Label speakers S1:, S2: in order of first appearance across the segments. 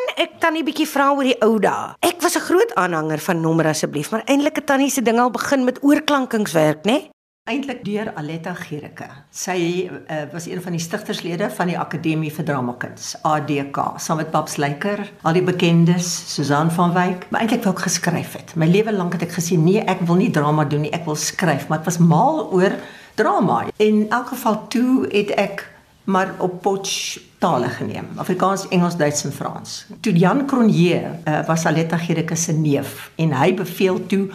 S1: Kan ek tannie bietjie vra oor die ou dae? Ek was 'n groot aanhanger van nommer asseblief, maar eintlik het tannie se ding al begin met oorklankingswerk, né?
S2: Eintlik deur Aletta Gericke. Sy uh, was een van die stigterslede van die Akademie vir Dramakuns, ADK, saam met Babs Lyker, al die bekendes, Susan van Wyk. Maar eintlik wou ek geskryf het. My lewe lank het ek gesien, nee, ek wil nie drama doen nie, ek wil skryf, maar ek was mal oor drama. In elk geval toe het ek maar op potch tale geneem. Afrikaans, Engels, Duits en Frans. Toe Jan Cronje uh, was Aletta Gericke se neef en hy beveel toe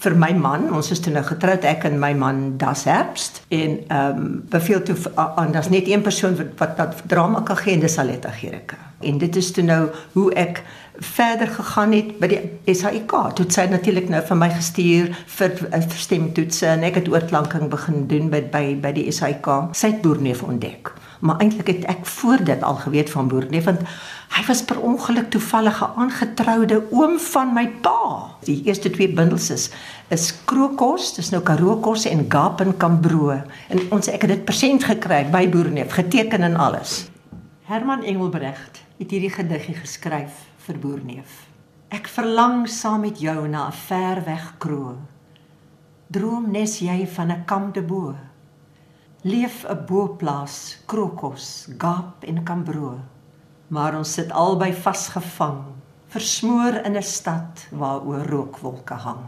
S2: vir my man, ons is toe nou getroud ek en my man Das Herbst en ehm um, beveel toe aan daar's net een persoon wat wat dat drama kan gee en dis Aletta Gericke. En dit is toe nou hoe ek verder gegaan het by die SAIK. Dit sê natuurlik nou vir my gestuur vir, vir stemtoetse en ek het oorklanking begin doen by by by die SAIK. Sy het Boerneef ontdek. Maar eintlik het ek voor dit al geweet van Boerneef want hy was per ongeluk toevallig 'n aangetroude oom van my pa. Die eerste twee bundels is is Krokos, dis nou Karokos en Gap en Kambro. En ons ek het dit persent gekry by Boerneef, geteken en alles. Herman Engelbrecht het hierdie gediggie geskryf vir Boerneef. Ek verlang saam met jou na 'n ver weg kroon. Droom nes jy van 'n kamp de bo. Leef 'n boplaas, krokos, gap en kambro. Maar ons sit albei vasgevang, versmoor in 'n stad waar oor rookwolke hang.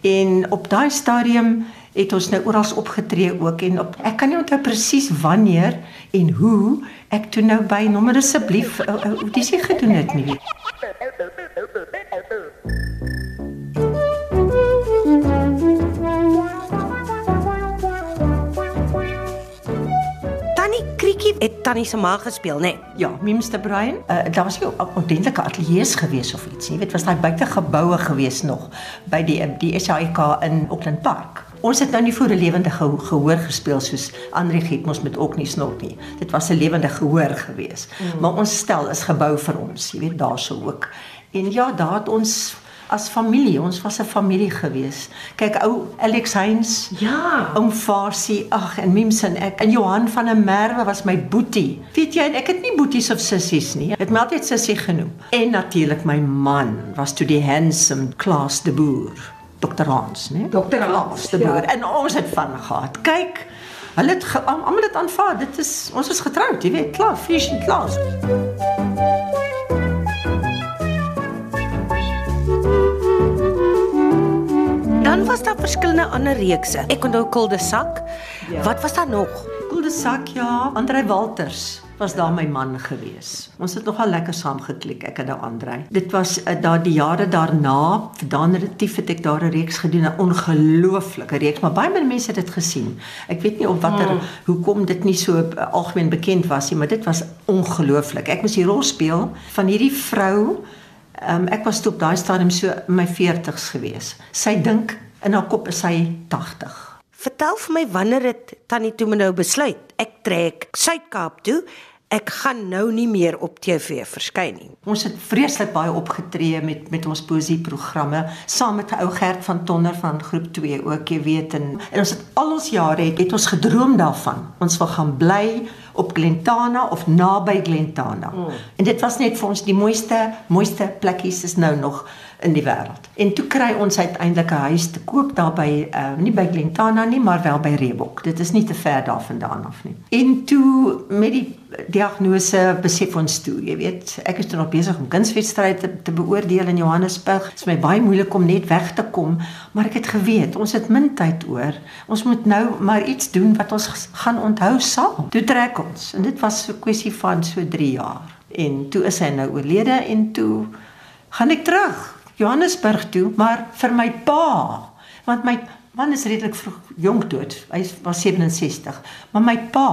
S2: En op daai stadium het ons nou oral opgetree ook en op ek kan nie onthou presies wanneer en hoe ek toe nou by nommer asseblief hoe dis gedoen het nie.
S1: Kriekie het tannie se ma gespeel, né? Nee.
S2: Ja, Mimster Brian. Uh, daar was ook ordentlike ateljee's gewees of iets, jy weet, was daai buitegeboue gewees nog by die die SAIK in Auckland Park. Ons het nou nie voor 'n lewende gehoor gespeel soos Andre Gietmos met ook nie snot nie. Dit was 'n lewende gehoor gewees. Mm. Maar ons stel is gebou vir ons, jy weet, daarso ook. En ja, daar het ons as familie, ons was 'n familie gewees. Kyk ou Alex Heinz,
S1: ja,
S2: oom Farsie, ag en Mimsen, ek en Johan van der Merwe was my boetie. Weet jy, ek het nie boeties of sissies nie. Ek het my altyd sussie genoem. En natuurlik my man was toe die handsome Klaas de Boer. Dr. Hans, né?
S1: Dr. Hans
S2: de Boer. Ja. En ons het van gehad. Kyk, hulle het almal dit aanvaar. Dit is ons is getroud, jy weet, klaar, fish and Klaas.
S1: Daar verskillende ander reekse. Ek onthou Kulde Sak. Ja. Wat was daar nog?
S2: Kulde Sak, ja, Andrei Walters was daar my man gewees. Ons het nogal lekker saam geklik ek en Andrei. Dit was uh, daar die jare daarna, dan relatief het ek daar 'n reeks gedoen, 'n ongelooflike reeks, maar baie mense het dit gesien. Ek weet nie op watter hmm. hoekom dit nie so uh, algemeen bekend was nie, maar dit was ongelooflik. Ek moes die rol speel van hierdie vrou Um, ek was toe op daai stadium so in my 40's gewees. Sy dink in haar kop is sy 80.
S1: Vertel vir my wanneer het Tannie toe nou besluit ek trek Suid-Kaap toe ek gaan nou nie meer op TV verskyn nie.
S2: Ons het vreeslik baie opgetree met met ons poesieprogramme saam met ou Gert van Tonder van groep 2 ook jy weet en, en ons het al ons jare het, het ons gedroom daarvan. Ons wil gaan bly op Glentana of naby Glentana. Mm. En dit was net vir ons die mooiste mooiste plekkies is nou nog in die wêreld. En toe kry ons uiteindelik 'n huis te koop daar by uh, nie by Glentana nie, maar wel by Reebok. Dit is nie te ver daarvandaan af nie. En toe met die diagnose besef ons toe, jy weet, ek is toe nog besig om kunswedstryde te, te beoordeel in Johannesburg. Dit is my baie moeilik om net weg te kom, maar ek het geweet ons het min tyd oor. Ons moet nou maar iets doen wat ons gaan onthou saam. Toe trek ons en dit was 'n kwessie van so 3 jaar. En toe is hy nou oorlede en toe gaan ek terug Johannesburg toe, maar vir my pa, want my man is redelik vroeg jonk dood. Hy was 67, maar my pa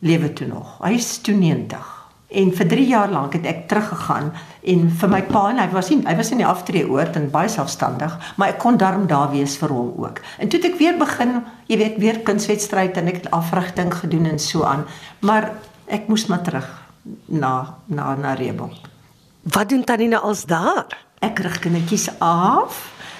S2: lewe toe nog. Hy is toe 90. En vir 3 jaar lank het ek teruggegaan en vir my pa en hy was nie hy was in die aftreeoort en baie selfstandig, maar ek kon darm daar wees vir hom ook. En toe het ek weer begin, jy weet, weer kunswedstryd en ek het afrigting gedoen en so aan, maar ek moes maar terug na na na Rebel.
S1: Wat doen Tannie nou als daar?
S2: Ek rig kindertjies af.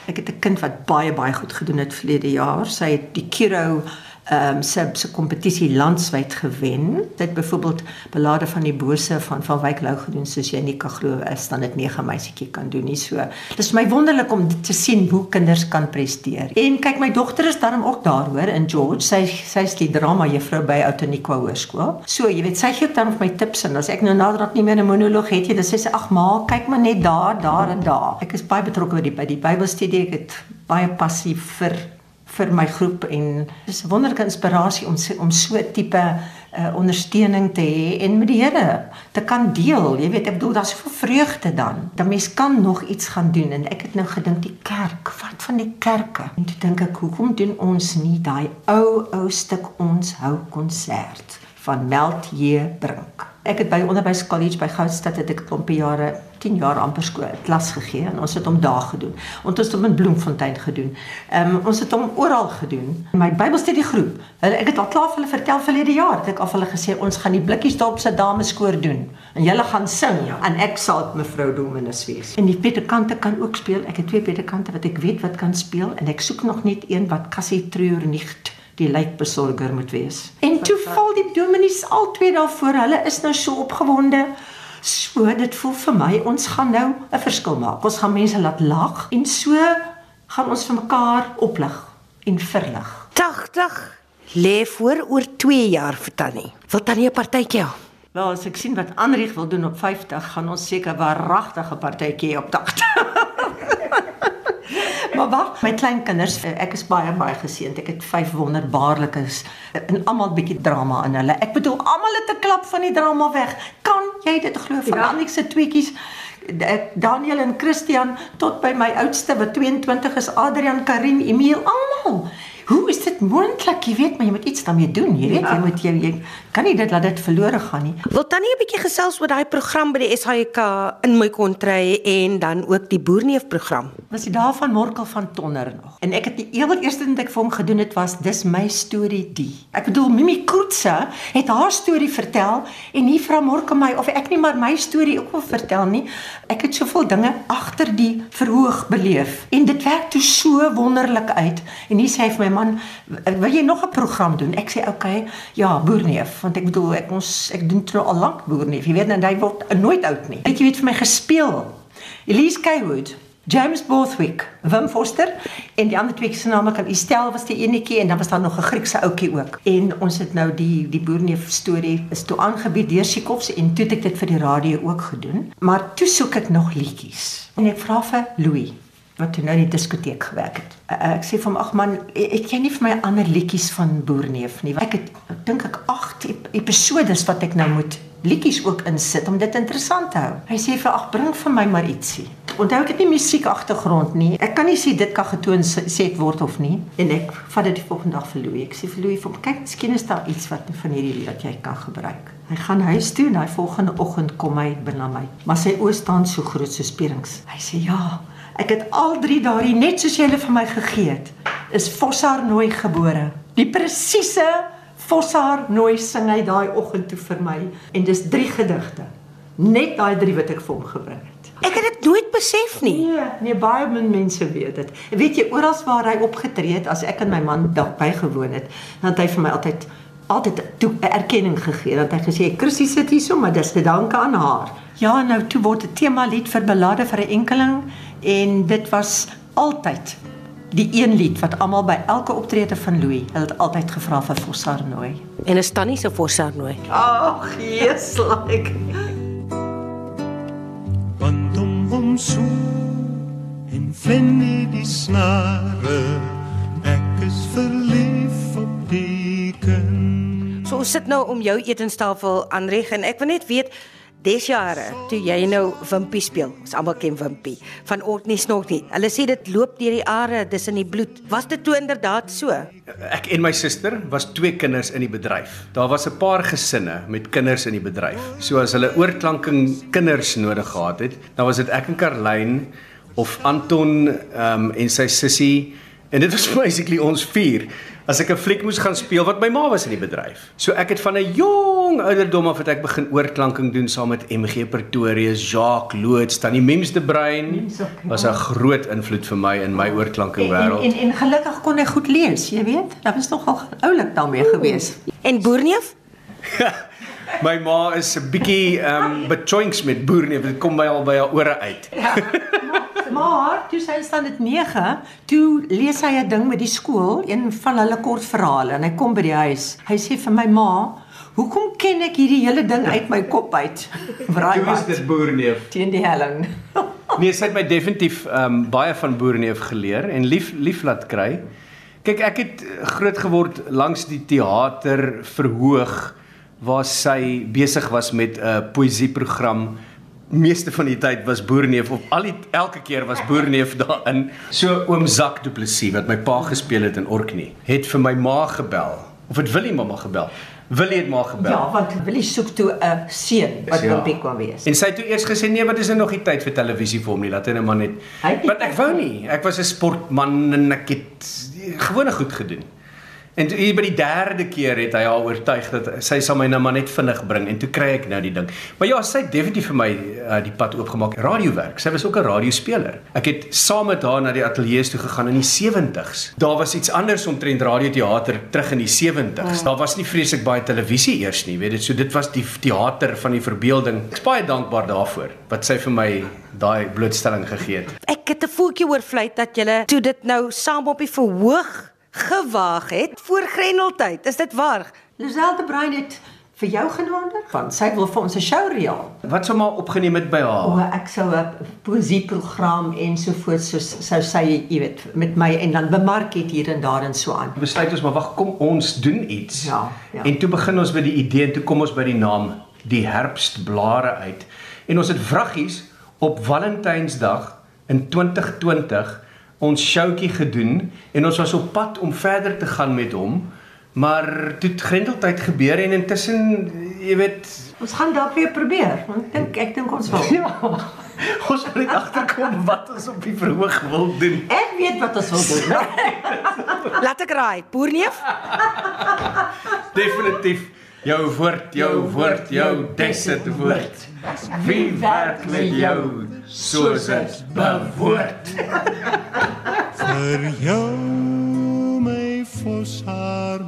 S2: Ek het 'n kind wat baie baie goed gedoen het verlede jaar. Sy het die Kiro ehm um, se se kompetisie landwyd gewen. Dit byvoorbeeld belade van die bose van van Wyk Lou gedoen soos jy nie kan glo is dan dit nege meisietjie kan doen nie so. Dis my wonderlik om te sien hoe kinders kan presteer. En kyk my dogter is daarom ook daar hoor in George. Sy sy's die drama juffrou by Outoniqua Hoërskool. So jy weet sy gee dan vir my tips en as ek nou naderhand nie meer 'n monoloog het jy dan sê sy ag ma kyk maar net daar daar en daar. Ek is baie betrokke by die by die Bybelstudie. Ek het baie passie vir vir my groep en dis 'n wonderlike inspirasie om om so 'n tipe uh, ondersteuning te hê en met die Here te kan deel. Jy weet, ek bedoel daar's soveel vreugde dan. Dat mens kan nog iets gaan doen en ek het nou gedink die kerk, wat van die kerke? En toe dink ek, hoekom doen ons nie daai ou ou stuk ons hou konsert van Melt J Brink? Ek het by Onderwys College by Goudstad het ek 'n klompie jare, 10 jaar amper skool klas gegee en ons het hom daar gedoen. Ons het hom in Bloemfontein gedoen. Ehm um, ons het hom oral gedoen. My Bybelstudie groep. Hulle ek het al klaar vir hulle vertel verlede jaar. Het ek al vir hulle gesê ons gaan die Blikkiesdorp se dameskoor doen en julle gaan sing ja. en ek sal mevrou Dominus wees. En die predikante kan ook speel. Ek het twee predikante wat ek weet wat kan speel en ek soek nog net een wat Cassie Treur nie die lijkbesorger moet wees. En toe val die dominees al twee daar voor. Hulle is nou so opgewonde. So dit voel vir my ons gaan nou 'n verskil maak. Ons gaan mense laat lag en so gaan ons vir mekaar oplig en verlig.
S1: 80 lê voor oor 2 jaar vir Tannie. Wil Tannie 'n partytjie hê?
S2: Wel, as ek sien wat Anrieg wil doen op 50, gaan ons seker 'n waaragtige partytjie op 80. Maar wag, my klein kinders, eh, ek is baie baie geseënd. Ek het vyf wonderbaarlikes en almal bietjie drama in hulle. Ek bedoel almal het 'n klap van die drama weg. Kan jy dit glo van ja. al die se tweetjies? Daniel en Christian tot by my oudste wat 22 is, Adrian, Karim, Emil, almal. Hoe is dit moontlik? Jy weet, maar jy moet iets daarmee doen. Jy weet, ja. jy moet jy, jy kan nie dit laat dit verlore gaan nie.
S1: Wil tannie 'n bietjie gesels oor daai program by die SAIK in my kontry en dan ook die boerneef program?
S2: Was dit daarvan Morkel van Tonner nog? En ek het die heel eerste ding wat ek vir hom gedoen het was dis my storie die. Ek bedoel Mimi Koetse het haar storie vertel en nie vra Morkel my of ek nie maar my storie ook wil vertel nie. Ek het soveel dinge agter die verhoog beleef en dit werk toe so wonderlik uit. En hier sê hy vir my man, wil jy nog 'n program doen? Ek sê okay, ja, boerneef, want ek bedoel ek ons ek doen nou al lank boerneef. Jy weet net hy word nooit oud nie. Het jy weet vir my gespeel? Elise Kaywood, James Borthwick, Wim Foster en die ander twee se name kan Estelle was die enetjie en dan was daar nog 'n Griekse ouetjie ook. En ons het nou die die boerneef storie is toe aangebied deur Sikovs en toe het ek dit vir die radio ook gedoen. Maar toe soek ek nog liedjies. En ek vra vir Louis wat toe nou in die diskoteek gewerk het. Uh, ek sê vir hom ag man, e-, ek ken nie vir my ander liedjies van Boerneef nie. Ek het dink ek 8 episodes wat ek nou moet liedjies ook insit om dit interessant te hou. Hy sê vir ag bring vir my maar ietsie. Onthou ek het nie musiek agtergrond nie. Ek kan nie sê dit kan getoon sê word of nie. En ek vat dit die volgende dag vir Louis. Ek sê vir Louis, kyk, miskien is daar iets wat van hierdie lied wat jy kan gebruik. Hy gaan huis toe en hy volgende oggend kom hy binne my. Maar sy oë staan so groot so spierings. Hy sê ja, Ek het al drie daardie net soos jy hulle vir my gegee het. Is Vossaar nooi gebore. Die presiese Vossaar nooi sing hy daai oggend toe vir my en dis drie gedigte. Net daai drie wat ek vir hom gebring het.
S1: Ek het dit nooit besef nie.
S2: Nee, nee baie min mense weet dit. Weet jy oral waar hy opgetree het as ek en my man daar bygewoon het, dan het hy vir my altyd altyd toe erkenning gegee dat hy gesê Chrissy sit hier so maar dis te danke aan haar. Ja, nou toe word 'n tema lied vir belade vir 'n enkeling en dit was altyd die een lied wat almal by elke optrede van Louis, hulle het altyd gevra vir Fossarnooi.
S1: En is tannie se Fossarnooi?
S2: Ag, Jesus.
S3: Want om hom so en ven die snare ek is verlief op die kind.
S1: So sit nou om jou etenstafel aanreg en ek wil net weet Des jare toe jy nou Wimpie speel, ons almal ken Wimpie van Orkney Snog nie. Hulle sê dit loop deur die are, dis in die bloed. Was dit toe inderdaad so?
S4: Ek en my suster was twee kinders in die bedryf. Daar was 'n paar gesinne met kinders in die bedryf. So as hulle oorklanking kinders nodig gehad het, dan was dit ek en Karlyn of Anton um, en sy sussie en dit was basically ons vier as ek 'n fliek moes gaan speel wat my ma was in die bedryf. So ek het van 'n jong ouderdom af het ek begin oorklanking doen saam met MG Pretorius, Jacques Loots, tannie Mems de Bruin.
S2: Ja.
S4: Was 'n groot invloed vir my in my oorklanking
S2: En,
S4: wêreld.
S2: en en gelukkig kon hy goed lees, jy weet. Dat was nogal oulik daarmee geweest.
S1: En boerneef?
S4: My ma is 'n bietjie ehm um, bechoinks met boerneef. Dit kom by al by haar ore uit.
S2: Ja. Maar toe sy staan dit 9, toe lees hy 'n ding met die skool, een van hulle kortverhale en hy kom by die huis. Hy sê vir my ma, "Hoekom ken ek hierdie hele ding uit my kop uit?" Braai
S4: Toe was dit boerneef.
S2: teen die helling.
S4: Nee, sy het my definitief ehm um, baie van boerneef geleer en lief lief laat kry. Kyk, ek het eh, groot geword langs die teater verhoog waar sy besig was met 'n uh, poësieprogram. Meeste van die tyd was Boerneef of al die elke keer was Boerneef daarin. So oom Zak Du Plessis wat my pa gespeel het in Orkney, het vir my ma gebel. Of het Willie mamma gebel? Willie het ma gebel.
S2: Ja, want Willie soek toe 'n seun wat
S4: Ja.
S2: Wimpie kwam wees.
S4: En sy het toe eers gesê nee, wat is er nog nie tyd vir televisie vir hom nie. Laat hy net maar net. Want ek wou nie. Ek was 'n sportman en ek het gewone goed gedoen. En toe hier by die derde keer het hy haar oortuig dat sy sal my nou maar net vinnig bring en toe kry ek nou die ding. Maar ja, sy het definitief vir my uh, die pad oopgemaak. Radiowerk. Sy was ook 'n radiospeler. Ek het saam met haar na die ateljee toe gegaan in die 70s. Daar was iets anders omtrent radioteater terug in die 70s. Daar was nie vreeslik baie televisie eers nie, weet dit. So dit was die teater van die verbeelding. Ek's baie dankbaar daarvoor wat sy vir my daai blootstelling gegee het.
S1: Ek het 'n voeltjie oorvlei dat jy toe dit nou saam op die verhoog gewaag het voor Grendeltyd. Is dit waar?
S2: Lisel de Bruin het vir jou genader want sy wil vir ons 'n show reël.
S4: Wat sou maar opgeneem het by haar?
S2: O, ek sou 'n poesieprogram ensovoorts soos sou sy, jy weet, met my en dan bemark het hier en daar en so aan.
S4: besluit ons maar wag kom ons doen iets.
S2: Ja, ja.
S4: En toe begin ons by die idee en toe kom ons by die naam die herfstblare uit. En ons het vraggies op Valentynsdag in 2020 ons showtjie gedoen en ons was op pad om verder te gaan met hom. Maar toe het Grendeltyd gebeur en intussen jy weet
S2: Ons gaan dalk weer probeer. Want ek dink ek dink ons wil.
S4: ja ons moet net agterkom wat ons op die verhoog wil doen.
S2: Ek weet wat ons wil doen.
S1: Laat ek raai. Boerneef?
S4: Definitief Jou woord, jou woord, jou dis dit woord. Wie werk met jou soos dit bewoord?
S3: Vir jou my fosar